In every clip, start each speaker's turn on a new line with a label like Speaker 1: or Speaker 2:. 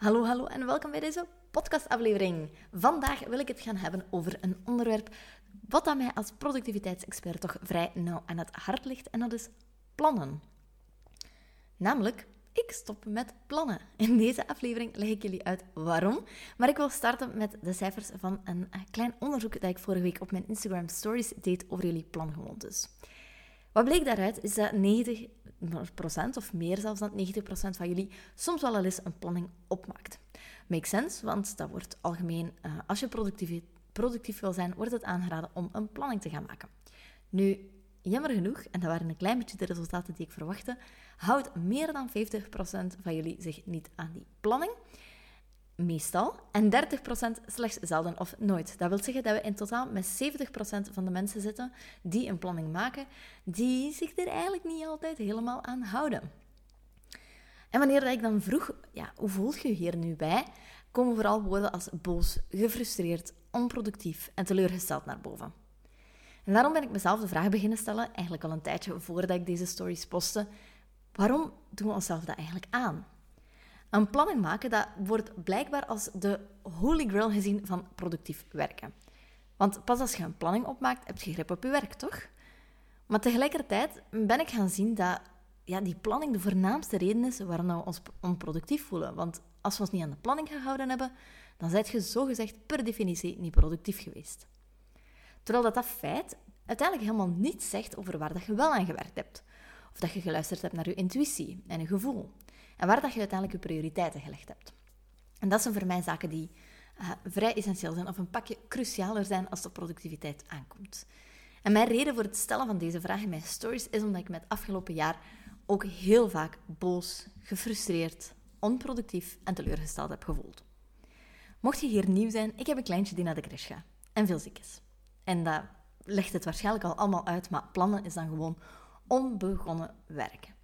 Speaker 1: Hallo, hallo en welkom bij deze podcastaflevering. Vandaag wil ik het gaan hebben over een onderwerp wat aan mij als productiviteitsexpert toch vrij nauw aan het hart ligt en dat is plannen. Namelijk, ik stop met plannen. In deze aflevering leg ik jullie uit waarom, maar ik wil starten met de cijfers van een klein onderzoek dat ik vorige week op mijn Instagram Stories deed over jullie plangewoontes. Wat bleek daaruit is dat 90% of meer zelfs dan 90% van jullie soms wel al eens een planning opmaakt. Makes sense, want dat wordt algemeen, uh, als je productief, productief wil zijn, wordt het aangeraden om een planning te gaan maken. Nu, jammer genoeg, en dat waren een klein beetje de resultaten die ik verwachtte, houdt meer dan 50% van jullie zich niet aan die planning meestal. En 30% slechts zelden of nooit. Dat wil zeggen dat we in totaal met 70% van de mensen zitten die een planning maken, die zich er eigenlijk niet altijd helemaal aan houden. En wanneer ik dan vroeg, ja, hoe voel je je hier nu bij, komen vooral woorden als boos, gefrustreerd, onproductief en teleurgesteld naar boven. En daarom ben ik mezelf de vraag beginnen stellen, eigenlijk al een tijdje voordat ik deze stories postte, waarom doen we onszelf dat eigenlijk aan? Een planning maken, dat wordt blijkbaar als de holy grail gezien van productief werken. Want pas als je een planning opmaakt, heb je grip op je werk, toch? Maar tegelijkertijd ben ik gaan zien dat ja, die planning de voornaamste reden is waarom we ons onproductief voelen. Want als we ons niet aan de planning gehouden hebben, dan zijt je zogezegd per definitie niet productief geweest. Terwijl dat, dat feit uiteindelijk helemaal niets zegt over waar dat je wel aan gewerkt hebt. Of dat je geluisterd hebt naar je intuïtie en je gevoel. En waar dat je uiteindelijk je prioriteiten gelegd hebt. En dat zijn voor mij zaken die uh, vrij essentieel zijn of een pakje crucialer zijn als de productiviteit aankomt. En mijn reden voor het stellen van deze vraag in mijn stories is omdat ik me het afgelopen jaar ook heel vaak boos, gefrustreerd, onproductief en teleurgesteld heb gevoeld. Mocht je hier nieuw zijn, ik heb een kleintje die naar de crash gaat en veel ziek is. En dat legt het waarschijnlijk al allemaal uit, maar plannen is dan gewoon onbegonnen werken.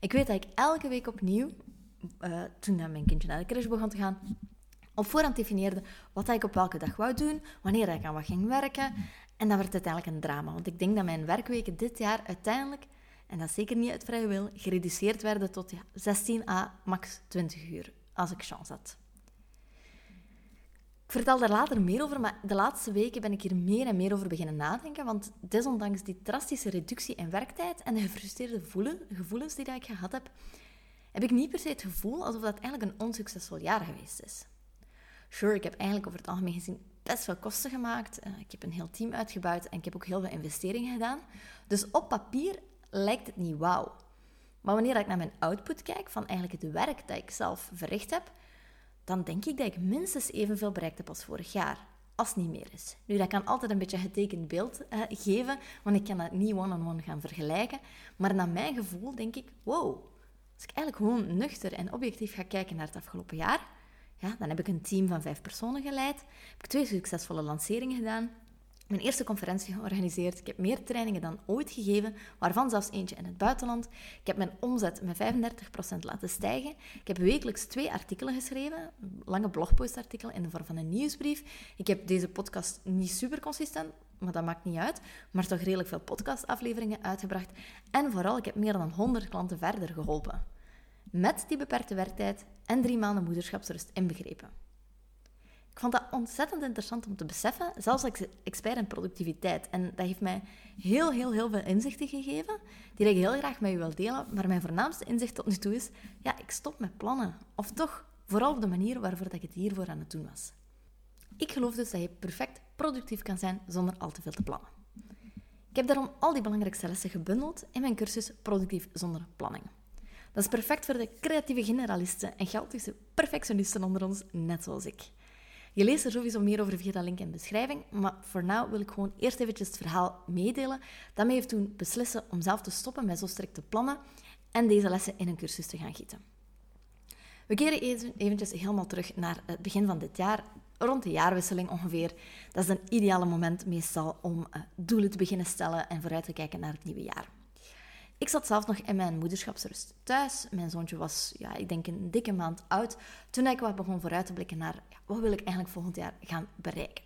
Speaker 1: Ik weet dat ik elke week opnieuw, uh, toen mijn kindje naar de crash begon te gaan, op voorhand definieerde wat ik op welke dag wou doen, wanneer ik aan wat ging werken. En dat werd uiteindelijk een drama. Want ik denk dat mijn werkweken dit jaar uiteindelijk, en dat zeker niet uit vrije wil, gereduceerd werden tot 16 à max 20 uur, als ik chance had. Vertel daar later meer over, maar de laatste weken ben ik hier meer en meer over beginnen nadenken, want desondanks die drastische reductie in werktijd en de gefrustreerde gevoelens die ik gehad heb, heb ik niet per se het gevoel alsof dat eigenlijk een onsuccesvol jaar geweest is. Sure, ik heb eigenlijk over het algemeen gezien best veel kosten gemaakt. Eh, ik heb een heel team uitgebouwd en ik heb ook heel veel investeringen gedaan. Dus op papier lijkt het niet wauw. Maar wanneer ik naar mijn output kijk van eigenlijk het werk dat ik zelf verricht heb, dan denk ik dat ik minstens evenveel bereikt heb als vorig jaar. Als het niet meer is. Nu, dat kan altijd een beetje getekend beeld uh, geven, want ik kan dat niet one-on-one gaan vergelijken. Maar naar mijn gevoel denk ik, wow, als ik eigenlijk gewoon nuchter en objectief ga kijken naar het afgelopen jaar, ja, dan heb ik een team van vijf personen geleid, heb ik twee succesvolle lanceringen gedaan, mijn eerste conferentie georganiseerd. Ik heb meer trainingen dan ooit gegeven, waarvan zelfs eentje in het buitenland. Ik heb mijn omzet met 35% laten stijgen. Ik heb wekelijks twee artikelen geschreven, lange blogpostartikelen in de vorm van een nieuwsbrief. Ik heb deze podcast niet super consistent, maar dat maakt niet uit, maar toch redelijk veel podcastafleveringen uitgebracht. En vooral, ik heb meer dan 100 klanten verder geholpen. Met die beperkte werktijd en drie maanden moederschapsrust inbegrepen. Ik vond dat ontzettend interessant om te beseffen, zelfs als expert in productiviteit. En dat heeft mij heel, heel, heel veel inzichten gegeven, die ik heel graag met u wil delen. Maar mijn voornaamste inzicht tot nu toe is, ja, ik stop met plannen. Of toch, vooral op de manier waarvoor ik het hiervoor aan het doen was. Ik geloof dus dat je perfect productief kan zijn zonder al te veel te plannen. Ik heb daarom al die belangrijkste lessen gebundeld in mijn cursus Productief zonder planning. Dat is perfect voor de creatieve generalisten en chaotische perfectionisten onder ons, net zoals ik. Je leest er sowieso meer over via de link in de beschrijving, maar voor nu wil ik gewoon eerst eventjes het verhaal meedelen dat mij heeft toen beslissen om zelf te stoppen met zo strikte plannen en deze lessen in een cursus te gaan gieten. We keren even, eventjes helemaal terug naar het begin van dit jaar, rond de jaarwisseling ongeveer. Dat is een ideale moment meestal om uh, doelen te beginnen stellen en vooruit te kijken naar het nieuwe jaar. Ik zat zelf nog in mijn moederschapsrust thuis. Mijn zoontje was, ja, ik denk een dikke maand oud. Toen ik wat begon vooruit te blikken naar wat wil ik eigenlijk volgend jaar gaan bereiken.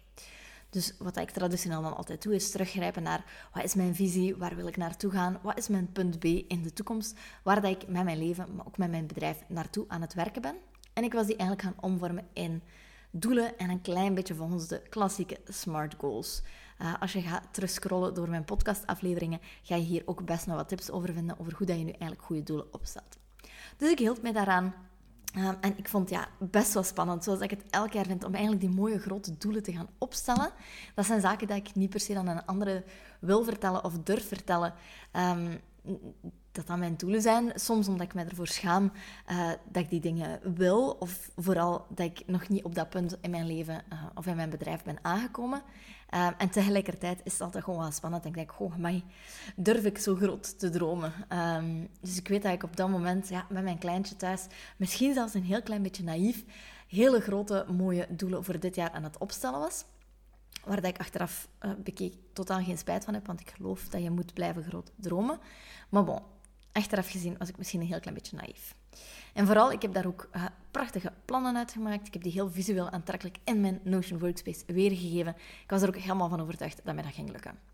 Speaker 1: Dus wat ik traditioneel dan altijd doe, is teruggrijpen naar wat is mijn visie, waar wil ik naartoe gaan, wat is mijn punt B in de toekomst, waar dat ik met mijn leven, maar ook met mijn bedrijf naartoe aan het werken ben. En ik was die eigenlijk gaan omvormen in doelen en een klein beetje volgens de klassieke SMART goals. Uh, als je gaat terugscrollen door mijn podcastafleveringen, ga je hier ook best nog wat tips over vinden over hoe dat je nu eigenlijk goede doelen opstelt. Dus ik hield mij daaraan. Um, en ik vond het ja, best wel spannend, zoals ik het elk jaar vind, om eigenlijk die mooie grote doelen te gaan opstellen. Dat zijn zaken die ik niet per se aan een andere wil vertellen of durf vertellen. Um, dat dat mijn doelen zijn. Soms omdat ik me ervoor schaam uh, dat ik die dingen wil. Of vooral dat ik nog niet op dat punt in mijn leven uh, of in mijn bedrijf ben aangekomen. Uh, en tegelijkertijd is het altijd gewoon wel spannend. En ik denk, goh, mij durf ik zo groot te dromen? Um, dus ik weet dat ik op dat moment ja, met mijn kleintje thuis, misschien zelfs een heel klein beetje naïef, hele grote, mooie doelen voor dit jaar aan het opstellen was. Waar ik achteraf uh, bekeek totaal geen spijt van heb, want ik geloof dat je moet blijven groot dromen. Maar bon, achteraf gezien was ik misschien een heel klein beetje naïef. En vooral, ik heb daar ook uh, prachtige plannen uitgemaakt. Ik heb die heel visueel aantrekkelijk in mijn Notion Workspace weergegeven. Ik was er ook helemaal van overtuigd dat mij dat ging lukken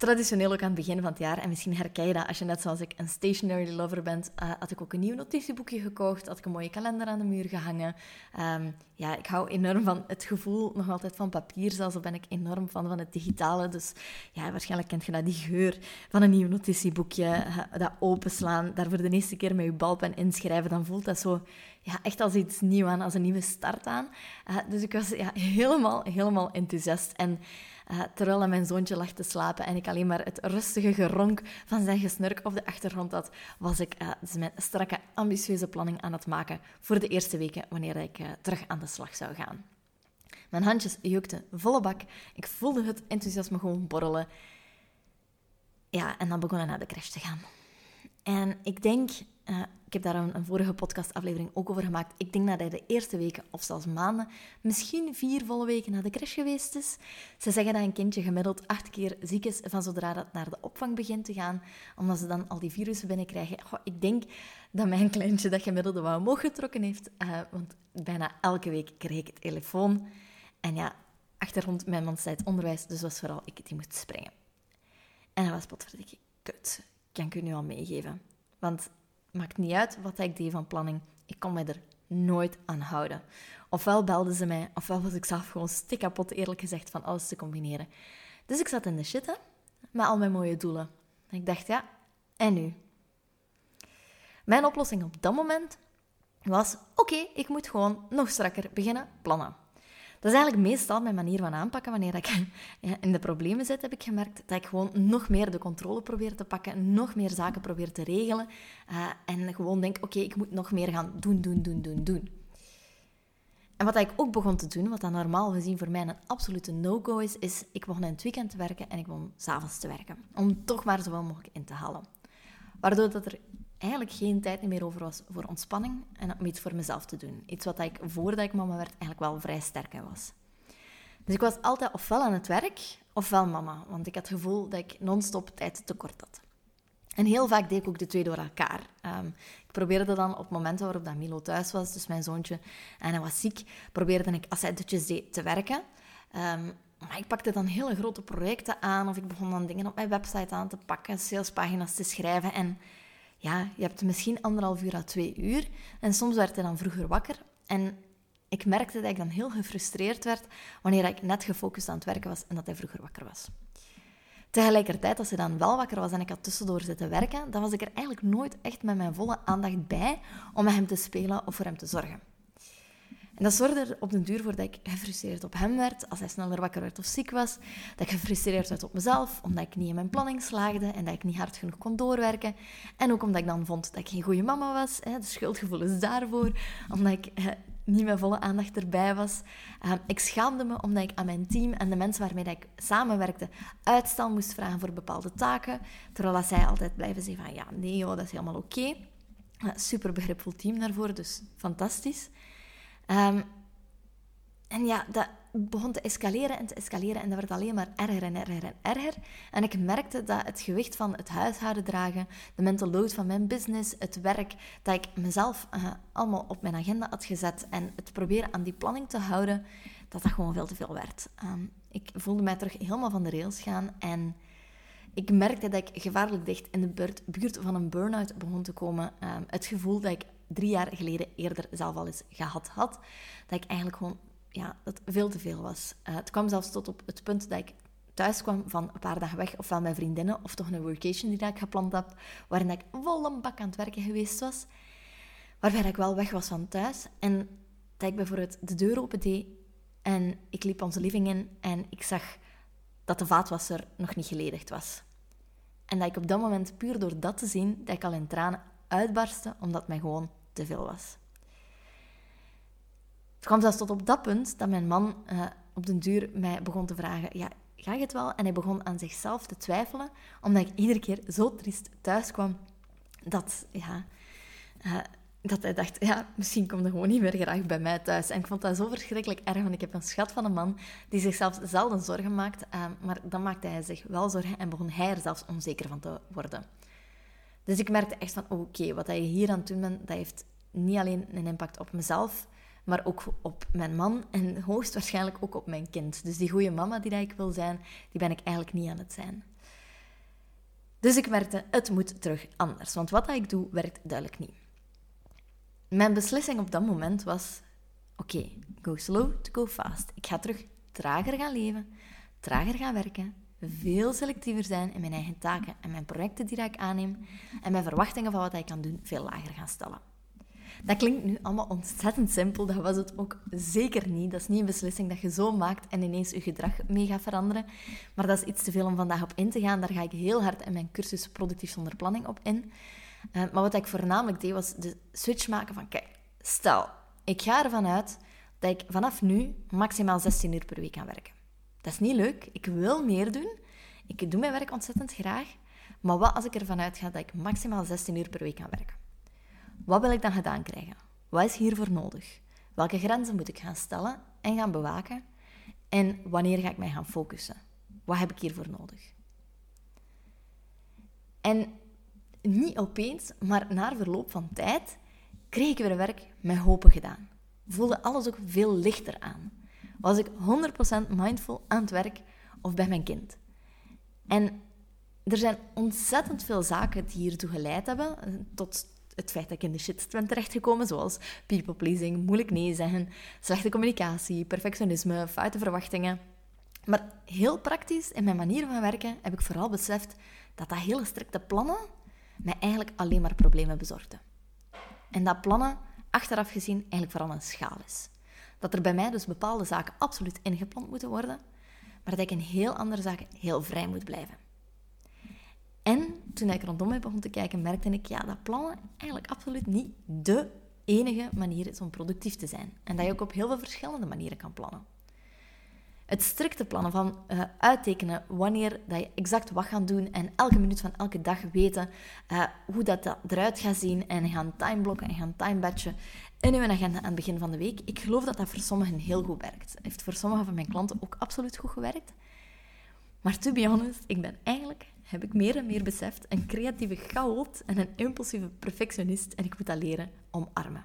Speaker 1: traditioneel ook aan het begin van het jaar, en misschien herken je dat als je net zoals ik een stationary lover bent, uh, had ik ook een nieuw notitieboekje gekocht, had ik een mooie kalender aan de muur gehangen. Um, ja, ik hou enorm van het gevoel nog altijd van papier, zelfs al ben ik enorm van, van het digitale. Dus ja, waarschijnlijk kent je dat, die geur van een nieuw notitieboekje, uh, dat openslaan, daar voor de eerste keer met je balpen inschrijven, dan voelt dat zo ja, echt als iets nieuws aan, als een nieuwe start aan. Uh, dus ik was ja, helemaal, helemaal enthousiast. En uh, terwijl mijn zoontje lag te slapen en ik alleen maar het rustige geronk van zijn gesnurk op de achtergrond had, was ik uh, mijn strakke, ambitieuze planning aan het maken voor de eerste weken wanneer ik uh, terug aan de slag zou gaan. Mijn handjes jukten volle bak. Ik voelde het enthousiasme gewoon borrelen. Ja, en dan begon ik naar de crash te gaan. En ik denk uh, ik heb daar een, vorige podcastaflevering ook over gemaakt. Ik denk dat hij de eerste weken of zelfs maanden, misschien vier volle weken naar de crash geweest is. Ze zeggen dat een kindje gemiddeld acht keer ziek is van zodra dat naar de opvang begint te gaan, omdat ze dan al die virussen binnenkrijgen. Ik denk dat mijn kleintje dat gemiddelde wel omhoog getrokken heeft, uh, want bijna elke week kreeg ik het telefoon. En ja, achtergrond mijn man onderwijs, dus was vooral ik die moest springen. En dat was potverdikke kut. Kan ik u nu al meegeven. Want Maakt niet uit wat ik deed van planning. Ik kon mij er nooit aan houden. Ofwel belden ze mij, ofwel was ik zelf gewoon stikkapot, eerlijk gezegd, van alles te combineren. Dus ik zat in de shit, hè, met al mijn mooie doelen. En ik dacht, ja, en nu? Mijn oplossing op dat moment was: oké, ik moet gewoon nog strakker beginnen plannen. Dat is eigenlijk meestal mijn manier van aanpakken. Wanneer ik in de problemen zit, heb ik gemerkt dat ik gewoon nog meer de controle probeer te pakken, nog meer zaken probeer te regelen. Uh, en gewoon denk, oké, ik moet nog meer gaan doen, doen, doen, doen, doen. En wat ik ook begon te doen, wat dan normaal gezien voor mij een absolute no-go is, is ik begon in het weekend te werken en ik begon s'avonds te werken. Om toch maar zoveel mogelijk in te halen. Waardoor dat er eigenlijk geen tijd meer over was voor ontspanning en om iets voor mezelf te doen. Iets wat ik voordat ik mama werd eigenlijk wel vrij sterk was. Dus ik was altijd ofwel aan het werk ofwel mama, want ik had het gevoel dat ik non-stop tijd tekort had. En heel vaak deed ik ook de twee door elkaar. Um, ik probeerde dan op momenten waarop dat Milo thuis was, dus mijn zoontje, en hij was ziek, probeerde ik als hij dutjes deed te werken. Um, maar ik pakte dan hele grote projecten aan of ik begon dan dingen op mijn website aan te pakken, salespagina's te schrijven en ja, je hebt misschien anderhalf uur à twee uur. En soms werd hij dan vroeger wakker. En ik merkte dat ik dan heel gefrustreerd werd wanneer ik net gefocust aan het werken was en dat hij vroeger wakker was. Tegelijkertijd, als hij dan wel wakker was en ik had tussendoor zitten werken, dan was ik er eigenlijk nooit echt met mijn volle aandacht bij om met hem te spelen of voor hem te zorgen. Dat zorgde er op den duur voor dat ik gefrustreerd op hem werd als hij sneller wakker werd of ziek was. Dat ik gefrustreerd werd op mezelf, omdat ik niet in mijn planning slaagde en dat ik niet hard genoeg kon doorwerken. En ook omdat ik dan vond dat ik geen goede mama was. Hè, de schuldgevoelens daarvoor. Omdat ik niet met volle aandacht erbij was. Uh, ik schaamde me omdat ik aan mijn team en de mensen waarmee ik samenwerkte uitstel moest vragen voor bepaalde taken. Terwijl zij altijd blijven zeggen van ja, nee joh, dat is helemaal oké. super begripvol team daarvoor, dus fantastisch. Ehm, en ja, dat begon te escaleren en te escaleren en dat werd alleen maar erger en erger en erger. En ik merkte dat het gewicht van het huishouden dragen, de mental load van mijn business, het werk, dat ik mezelf uh, allemaal op mijn agenda had gezet en het proberen aan die planning te houden, dat dat gewoon veel te veel werd. Ehm, ik voelde mij terug helemaal van de rails gaan en ik merkte dat ik gevaarlijk dicht in de buurt, van een burn-out begon te komen. Um, het gevoel dat ik drie jaar geleden eerder zelf al eens gehad had, dat ik eigenlijk gewoon ja, dat veel te veel was. Uh, het kwam zelfs tot op het punt dat ik thuis kwam van een paar dagen weg, ofwel met vriendinnen, of toch een workation die ik gepland had, waarin ik vol een bak aan het werken geweest was, waarbij ik wel weg was van thuis. En dat ik bijvoorbeeld de deur open deed en ik liep onze living in en ik zag dat de vaatwasser nog niet geledigd was. En dat ik op dat moment, puur door dat te zien, dat ik al in tranen uitbarstte, omdat mij gewoon te veel was. Het kwam zelfs tot op dat punt dat mijn man uh, op den duur mij begon te vragen: ja, ga je het wel? En hij begon aan zichzelf te twijfelen, omdat ik iedere keer zo triest thuis kwam dat, ja, uh, dat hij dacht: ja, misschien komt hij gewoon niet meer graag bij mij thuis. En ik vond dat zo verschrikkelijk erg, want ik heb een schat van een man die zichzelf zelden zorgen maakt, uh, maar dan maakte hij zich wel zorgen en begon hij er zelfs onzeker van te worden. Dus ik merkte echt van: oké, wat hij hier aan het doen bent, dat heeft niet alleen een impact op mezelf, maar ook op mijn man en hoogstwaarschijnlijk ook op mijn kind. Dus die goede mama die ik wil zijn, die ben ik eigenlijk niet aan het zijn. Dus ik merkte, het moet terug anders, want wat ik doe werkt duidelijk niet. Mijn beslissing op dat moment was, oké, go slow to go fast. Ik ga terug trager gaan leven, trager gaan werken, veel selectiever zijn in mijn eigen taken en mijn projecten die ik aanneem en mijn verwachtingen van wat ik kan doen veel lager gaan stellen. Dat klinkt nu allemaal ontzettend simpel, dat was het ook zeker niet. Dat is niet een beslissing dat je zo maakt en ineens je gedrag mee gaat veranderen. Maar dat is iets te veel om vandaag op in te gaan. Daar ga ik heel hard in mijn cursus Productief zonder planning op in. Uh, maar wat ik voornamelijk deed, was de switch maken van... Kijk, stel, ik ga ervan uit dat ik vanaf nu maximaal 16 uur per week kan werken. Dat is niet leuk. Ik wil meer doen. Ik doe mijn werk ontzettend graag. Maar wat als ik ervan uitga dat ik maximaal 16 uur per week kan werken? Wat wil ik dan gedaan krijgen? Wat is hiervoor nodig? Welke grenzen moet ik gaan stellen en gaan bewaken? En wanneer ga ik mij gaan focussen? Wat heb ik hiervoor nodig? En niet opeens, maar na verloop van tijd, kreeg ik weer werk met hopen gedaan. Voelde alles ook veel lichter aan. Was ik 100% mindful aan het werk of bij mijn kind? En er zijn ontzettend veel zaken die hiertoe geleid hebben, tot het feit dat ik in de shit ben terechtgekomen, zoals people pleasing, moeilijk nee zeggen, slechte communicatie, perfectionisme, foute verwachtingen. Maar heel praktisch, in mijn manier van werken, heb ik vooral beseft dat dat hele strikte plannen mij eigenlijk alleen maar problemen bezorgden. En dat plannen, achteraf gezien, eigenlijk vooral een schaal is. Dat er bij mij dus bepaalde zaken absoluut ingepland moeten worden, maar dat ik in heel andere zaken heel vrij moet blijven. En toen ik rondom mij begon te kijken, merkte ik ja, dat plannen eigenlijk absoluut niet de enige manier is om productief te zijn. En dat je ook op heel veel verschillende manieren kan plannen. Het strikte plannen van uh, uittekenen wanneer dat je exact wat gaat doen en elke minuut van elke dag weten uh, hoe dat, eruit gaat zien en gaan timeblokken en gaan timebatchen in je agenda aan het begin van de week. Ik geloof dat dat voor sommigen heel goed werkt. Het heeft voor sommige van mijn klanten ook absoluut goed gewerkt. Maar to be honest, ik ben eigenlijk heb ik meer en meer beseft, een creatieve chaot en een impulsieve perfectionist en ik moet dat leren omarmen.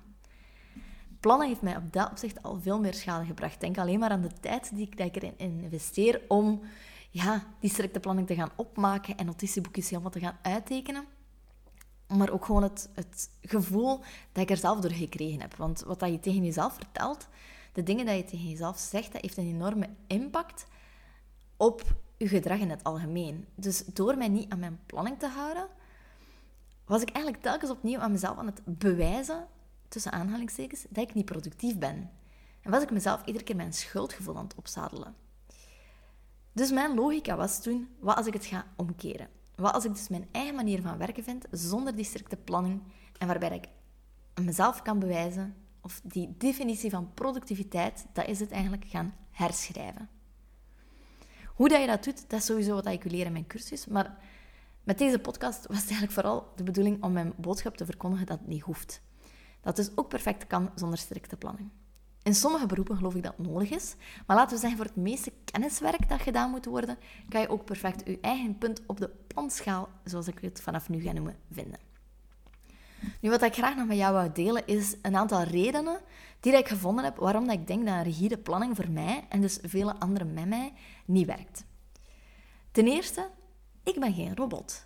Speaker 1: Plannen heeft mij op dat opzicht al veel meer schade gebracht. Denk alleen maar aan de tijd die ik, dat ik erin investeer om ja, die strikte planning te gaan opmaken en notitieboekjes helemaal te gaan uittekenen. Maar ook gewoon het, het gevoel dat ik er zelf door gekregen heb. Want wat dat je tegen jezelf vertelt, de dingen die je tegen jezelf zegt, dat heeft een enorme impact op je gedrag in het algemeen. Dus door mij niet aan mijn planning te houden, was ik eigenlijk telkens opnieuw aan mezelf aan het bewijzen, tussen aanhalingstekens, dat ik niet productief ben. En was ik mezelf iedere keer mijn schuldgevoel aan het opzadelen. Dus mijn logica was toen, wat als ik het ga omkeren? Wat als ik dus mijn eigen manier van werken vind, zonder die strikte planning, en waarbij ik mezelf kan bewijzen, of die definitie van productiviteit, dat is het eigenlijk gaan herschrijven. Hoe dat je dat doet, dat is sowieso wat ik leren in mijn cursus. Maar Met deze podcast was het eigenlijk vooral de bedoeling om mijn boodschap te verkondigen dat het niet hoeft. Dat dus ook perfect kan zonder strikte planning. In sommige beroepen geloof ik dat nodig is, maar laten we zeggen voor het meeste kenniswerk dat gedaan moet worden, kan je ook perfect je eigen punt op de planschaal, zoals ik het vanaf nu ga noemen, vinden. Nu, wat ik graag nog met jou wou delen, is een aantal redenen die ik gevonden heb waarom dat ik denk dat een rigide planning voor mij, en dus vele anderen met mij, niet werkt. Ten eerste, ik ben geen robot.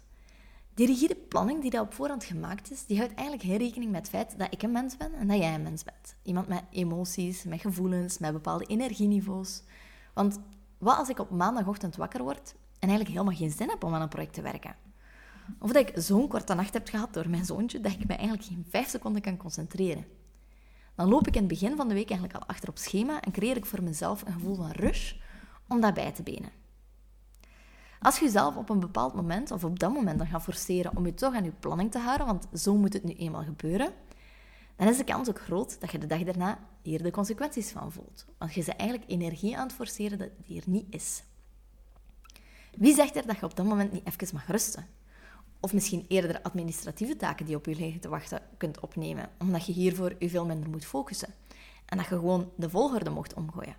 Speaker 1: Die rigide planning die dat op voorhand gemaakt is, die houdt eigenlijk geen rekening met het feit dat ik een mens ben en dat jij een mens bent. Iemand met emoties, met gevoelens, met bepaalde energieniveaus. Want wat als ik op maandagochtend wakker word en eigenlijk helemaal geen zin heb om aan een project te werken? Of dat ik zo'n korte nacht heb gehad door mijn zoontje dat ik me eigenlijk geen vijf seconden kan concentreren. Dan loop ik in het begin van de week eigenlijk al achter op schema en creëer ik voor mezelf een gevoel van rush om dat bij te benen. Als je jezelf op een bepaald moment of op dat moment dan gaat forceren om je toch aan je planning te houden, want zo moet het nu eenmaal gebeuren, dan is de kans ook groot dat je de dag daarna hier de consequenties van voelt. Want je bent eigenlijk energie aan het forceren dat die er niet is. Wie zegt er dat je op dat moment niet even mag rusten? Of misschien eerder administratieve taken die op je liggen te wachten kunt opnemen, omdat je hiervoor je veel minder moet focussen. En dat je gewoon de volgorde mocht omgooien.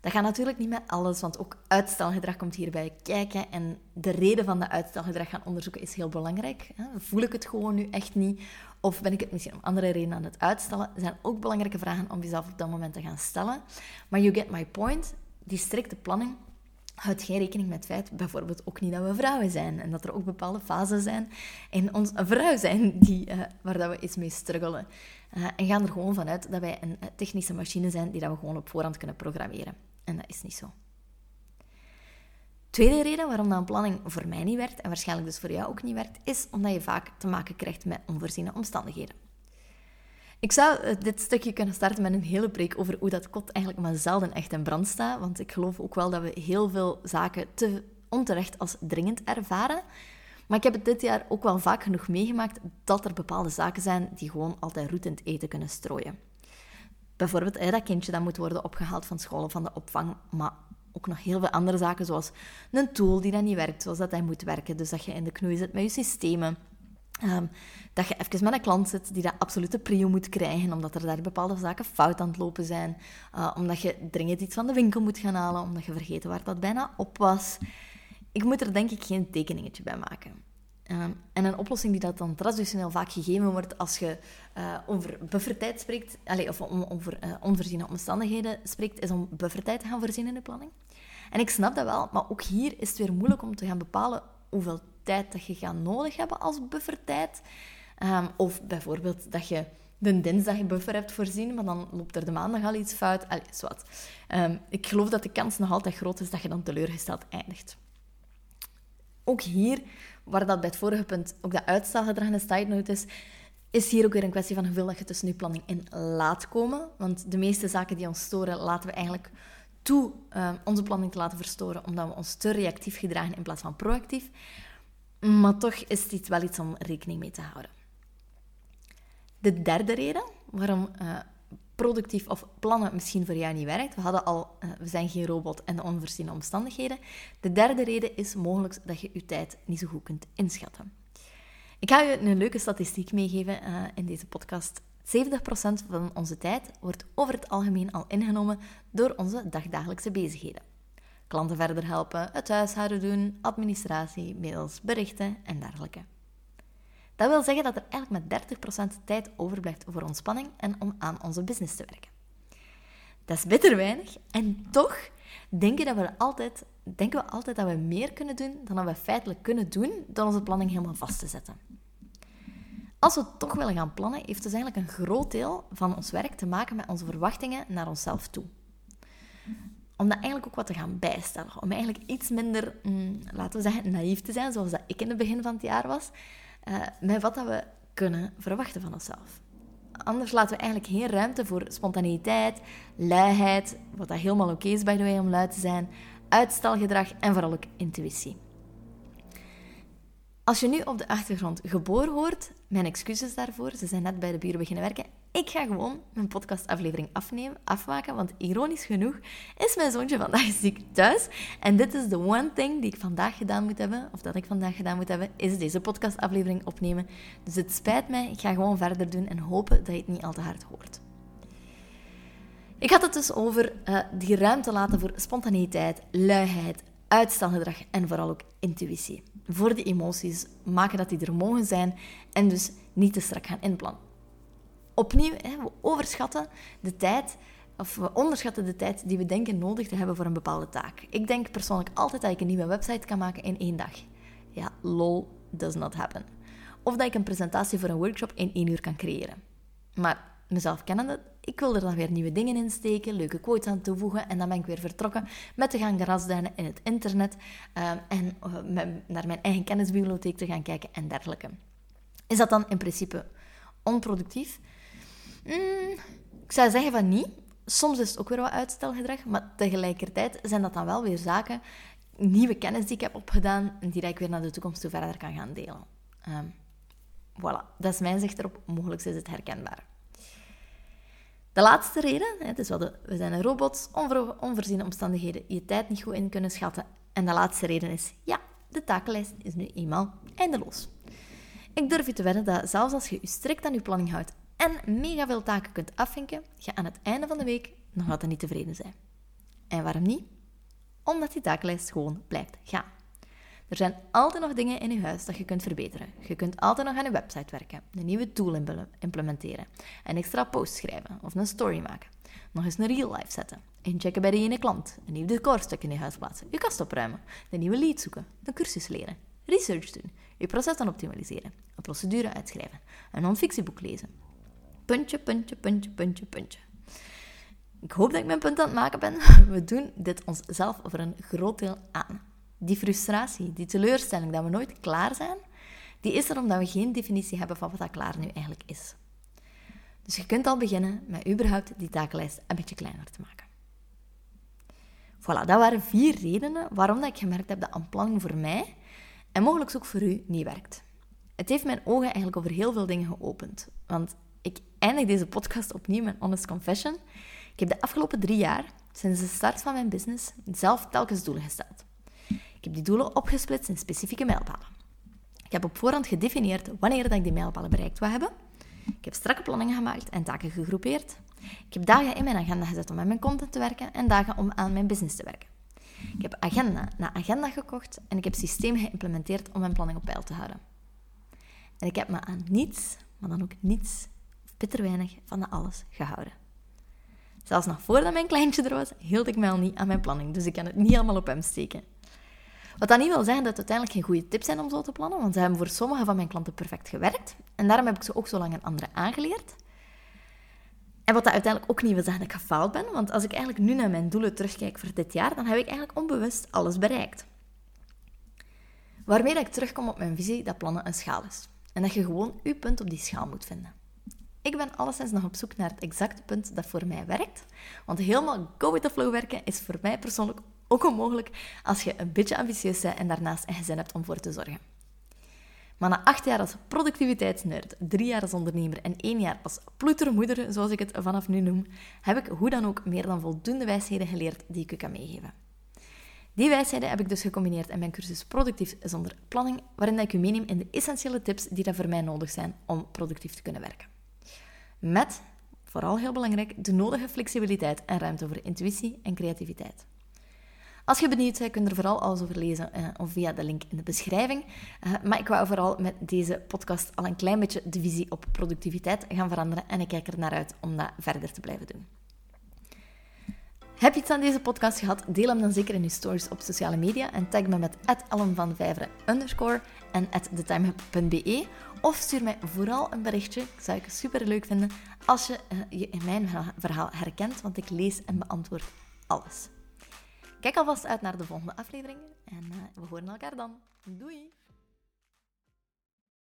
Speaker 1: Dat gaat natuurlijk niet met alles, want ook uitstelgedrag komt hierbij kijken. En de reden van dat uitstelgedrag gaan onderzoeken is heel belangrijk. Voel ik het gewoon nu echt niet? Of ben ik het misschien om andere redenen aan het uitstellen? Dat zijn ook belangrijke vragen om jezelf op dat moment te gaan stellen. Maar you get my point. Die strikte planning houdt geen rekening met het feit, bijvoorbeeld ook niet dat we vrouwen zijn. En dat er ook bepaalde fasen zijn in ons vrouw zijn die, uh, waar dat we eens mee struggelen. Uh, en gaan er gewoon vanuit dat wij een technische machine zijn die dat we gewoon op voorhand kunnen programmeren. En dat is niet zo. Tweede reden waarom dat een planning voor mij niet werkt, en waarschijnlijk dus voor jou ook niet werkt, is omdat je vaak te maken krijgt met onvoorziene omstandigheden. Ik zou eh, dit stukje kunnen starten met een hele preek over hoe dat kot eigenlijk maar zelden echt in brand staat, want ik geloof ook wel dat we heel veel zaken te onterecht als dringend ervaren. Maar ik heb het dit jaar ook wel vaak genoeg meegemaakt dat er bepaalde zaken zijn die gewoon altijd roet in het eten kunnen strooien. Bijvoorbeeld dat kindje dat moet worden opgehaald van school of van de opvang, maar ook nog heel veel andere zaken, zoals een tool die dan niet werkt zoals dat hij moet werken. Dus dat je in de knoei zit met je systemen. Ehm, dat je even met een klant zit die dat absolute prio moet krijgen, omdat er daar bepaalde zaken fout aan het lopen zijn. Uh, omdat je dringend iets van de winkel moet gaan halen, omdat je vergeten waar dat bijna op was. Ik moet er denk ik geen tekeningetje bij maken. Ehm, en een oplossing die dat dan traditioneel vaak gegeven wordt als je uh, over buffertijd spreekt, allez, of om, over uh, onvoorziene omstandigheden spreekt, is om buffertijd te gaan voorzien in de planning. En ik snap dat wel, maar ook hier is het weer moeilijk om te gaan bepalen hoeveel tijd dat je gaat nodig hebben als buffertijd. Um, of bijvoorbeeld dat je de dinsdag buffer hebt voorzien, maar dan loopt er de maandag al iets fout. Allee, wat. Um, ik geloof dat de kans nog altijd groot is dat je dan teleurgesteld eindigt. Ook hier waar dat bij het vorige punt ook dat uitstelgedrag een side note is, is hier ook weer een kwestie van hoeveel dat je tussen je planning in laat komen. Want de meeste zaken die ons storen, laten we eigenlijk toe uh, onze planning te laten verstoren, omdat we ons te reactief gedragen in plaats van proactief. Maar toch is dit wel iets om rekening mee te houden. De derde reden waarom uh, productief of plannen misschien voor jou niet werkt. We hadden al, uh, we zijn geen robot en de onvoorziene omstandigheden. De derde reden is mogelijk dat je je tijd niet zo goed kunt inschatten. Ik ga je een leuke statistiek meegeven uh, in deze podcast. 70% van onze tijd wordt over het algemeen al ingenomen door onze dagdagelijkse bezigheden. Klanten verder helpen, het huishouden doen, administratie, mails, berichten en dergelijke. Dat wil zeggen dat er eigenlijk met 30% tijd overblijft voor ontspanning en om aan onze business te werken. Dat is bitter weinig en toch denken, dat we altijd, denken we altijd dat we meer kunnen doen dan we feitelijk kunnen doen door onze planning helemaal vast te zetten. Als we toch willen gaan plannen, heeft dus eigenlijk een groot deel van ons werk te maken met onze verwachtingen naar onszelf toe. Om dat eigenlijk ook wat te gaan bijstellen. Om eigenlijk iets minder, mm, laten we zeggen, naïef te zijn, zoals dat ik in het begin van het jaar was uh, met wat dat we kunnen verwachten van onszelf. Anders laten we eigenlijk geen ruimte voor spontaneiteit, luiheid, wat dat helemaal oké is, by the way, om lui te zijn, uitstelgedrag en vooral ook intuïtie. Als je nu op de achtergrond geboren hoort, mijn excuses daarvoor. Ze zijn net bij de buren beginnen werken. Ik ga gewoon mijn podcastaflevering afnemen, afmaken, want ironisch genoeg is mijn zoontje vandaag ziek thuis. En dit is de one thing die ik vandaag gedaan moet hebben, of dat ik vandaag gedaan moet hebben, is deze podcastaflevering opnemen. Dus het spijt mij, ik ga gewoon verder doen en hopen dat je het niet al te hard hoort. Ik had het dus over uh, die ruimte laten voor spontaneiteit, luiheid, uitstelgedrag en vooral ook intuïtie. Voor die emoties, maken dat die er mogen zijn en dus niet te strak gaan inplannen. Opnieuw, we overschatten de tijd, of we onderschatten de tijd die we denken nodig te hebben voor een bepaalde taak. Ik denk persoonlijk altijd dat ik een nieuwe website kan maken in één dag. Ja, lol, does not happen. Of dat ik een presentatie voor een workshop in één uur kan creëren. Maar mezelf kennende, ik wil er dan weer nieuwe dingen in steken, leuke quotes aan toevoegen en dan ben ik weer vertrokken met te gaan grasduinen in het internet ehm, en uh, naar mijn eigen kennisbibliotheek te gaan kijken en dergelijke. Is dat dan in principe onproductief? Mm, ik zou zeggen van niet. Soms is het ook weer wat uitstelgedrag, maar tegelijkertijd zijn dat dan wel weer zaken, nieuwe kennis die ik heb opgedaan en die ik weer naar de toekomst toe verder kan gaan delen. Um, voilà, dat is mijn zicht erop. Mogelijk is het herkenbaar. De laatste reden, dus we zijn een robot, onvoorziene omstandigheden, je tijd niet goed in kunnen schatten. En de laatste reden is, ja, de takenlijst is nu eenmaal eindeloos. Ik durf je te wedden dat zelfs als je je strikt aan je planning houdt en mega veel taken kunt afvinken, je aan het einde van de week nog altijd niet tevreden zijn. En waarom niet? Omdat die takenlijst gewoon blijft gaan. Er zijn altijd nog dingen in je huis dat je kunt verbeteren. Je kunt altijd nog aan je website werken, een nieuwe tool implementeren, een extra post schrijven of een story maken, nog eens een real life zetten, inchecken bij de ene klant, een nieuw decorstuk in je huis plaatsen, je kast opruimen, een nieuwe lead zoeken, een cursus leren, research doen, je proces dan optimaliseren, een procedure uitschrijven, een non-fictieboek lezen. Puntje, puntje, puntje, puntje, puntje. Ik hoop dat ik mijn punt aan het maken ben. We doen dit onszelf voor een groot deel aan. Die frustratie, die teleurstelling dat we nooit klaar zijn, die is er omdat we geen definitie hebben van wat dat klaar nu eigenlijk is. Dus je kunt al beginnen met überhaupt die takenlijst een beetje kleiner te maken. Voilà, dat waren vier redenen waarom dat ik gemerkt heb dat een planning voor mij en mogelijk ook voor u niet werkt. Het heeft mijn ogen eigenlijk over heel veel dingen geopend. Want ik eindig deze podcast opnieuw met Honest Confession. Ik heb de afgelopen drie jaar, sinds de start van mijn business, zelf telkens doelen gesteld. Ik heb die doelen opgesplitst in specifieke mijlpalen. Ik heb op voorhand gedefinieerd wanneer dat ik die mijlpalen bereikt wil hebben. Ik heb strakke planningen gemaakt en taken gegroepeerd. Ik heb dagen in mijn agenda gezet om aan mijn content te werken en dagen om aan mijn business te werken. Ik heb agenda na agenda gekocht en ik heb systemen geïmplementeerd om mijn planning op peil te houden. En ik heb me aan niets, maar dan ook niets, bitter weinig, van alles gehouden. Zelfs nog voordat mijn kleintje er was, hield ik mij al niet aan mijn planning, dus ik kan het niet allemaal op hem steken. Wat dat niet wil zeggen dat het uiteindelijk geen goede tips zijn om zo te plannen, want ze hebben voor sommige van mijn klanten perfect gewerkt. En daarom heb ik ze ook zo lang aan anderen aangeleerd. En wat dat uiteindelijk ook niet wil zeggen dat ik gefaald ben, want als ik eigenlijk nu naar mijn doelen terugkijk voor dit jaar, dan heb ik eigenlijk onbewust alles bereikt. Waarmee dat ik terugkom op mijn visie dat plannen een schaal is. En dat je gewoon je punt op die schaal moet vinden. Ik ben alleszins nog op zoek naar het exacte punt dat voor mij werkt. Want helemaal go with the flow werken is voor mij persoonlijk ook onmogelijk als je een beetje ambitieus bent en daarnaast een gezin hebt om voor te zorgen. Maar na acht jaar als productiviteitsnerd, drie jaar als ondernemer en één jaar als ploetermoeder, zoals ik het vanaf nu noem, heb ik hoe dan ook meer dan voldoende wijsheden geleerd die ik u kan meegeven. Die wijsheden heb ik dus gecombineerd in mijn cursus Productief zonder planning, waarin ik u meeneem in de essentiële tips die er voor mij nodig zijn om productief te kunnen werken. Met, vooral heel belangrijk, de nodige flexibiliteit en ruimte voor intuïtie en creativiteit. Als je benieuwd bent, kun je er vooral alles over lezen uh, of via de link in de beschrijving. Uh, maar ik wou vooral met deze podcast al een klein beetje de visie op productiviteit gaan veranderen en ik kijk er naar uit om dat verder te blijven doen. Heb je iets aan deze podcast gehad? Deel hem dan zeker in je stories op sociale media en tag me met @allenvanvijveren en thetimehub.be of stuur mij vooral een berichtje. Dat zou ik super leuk vinden als je uh, je in mijn verhaal herkent, want ik lees en beantwoord alles. Kijk alvast uit naar de volgende afleveringen en uh, we horen elkaar dan. Doei!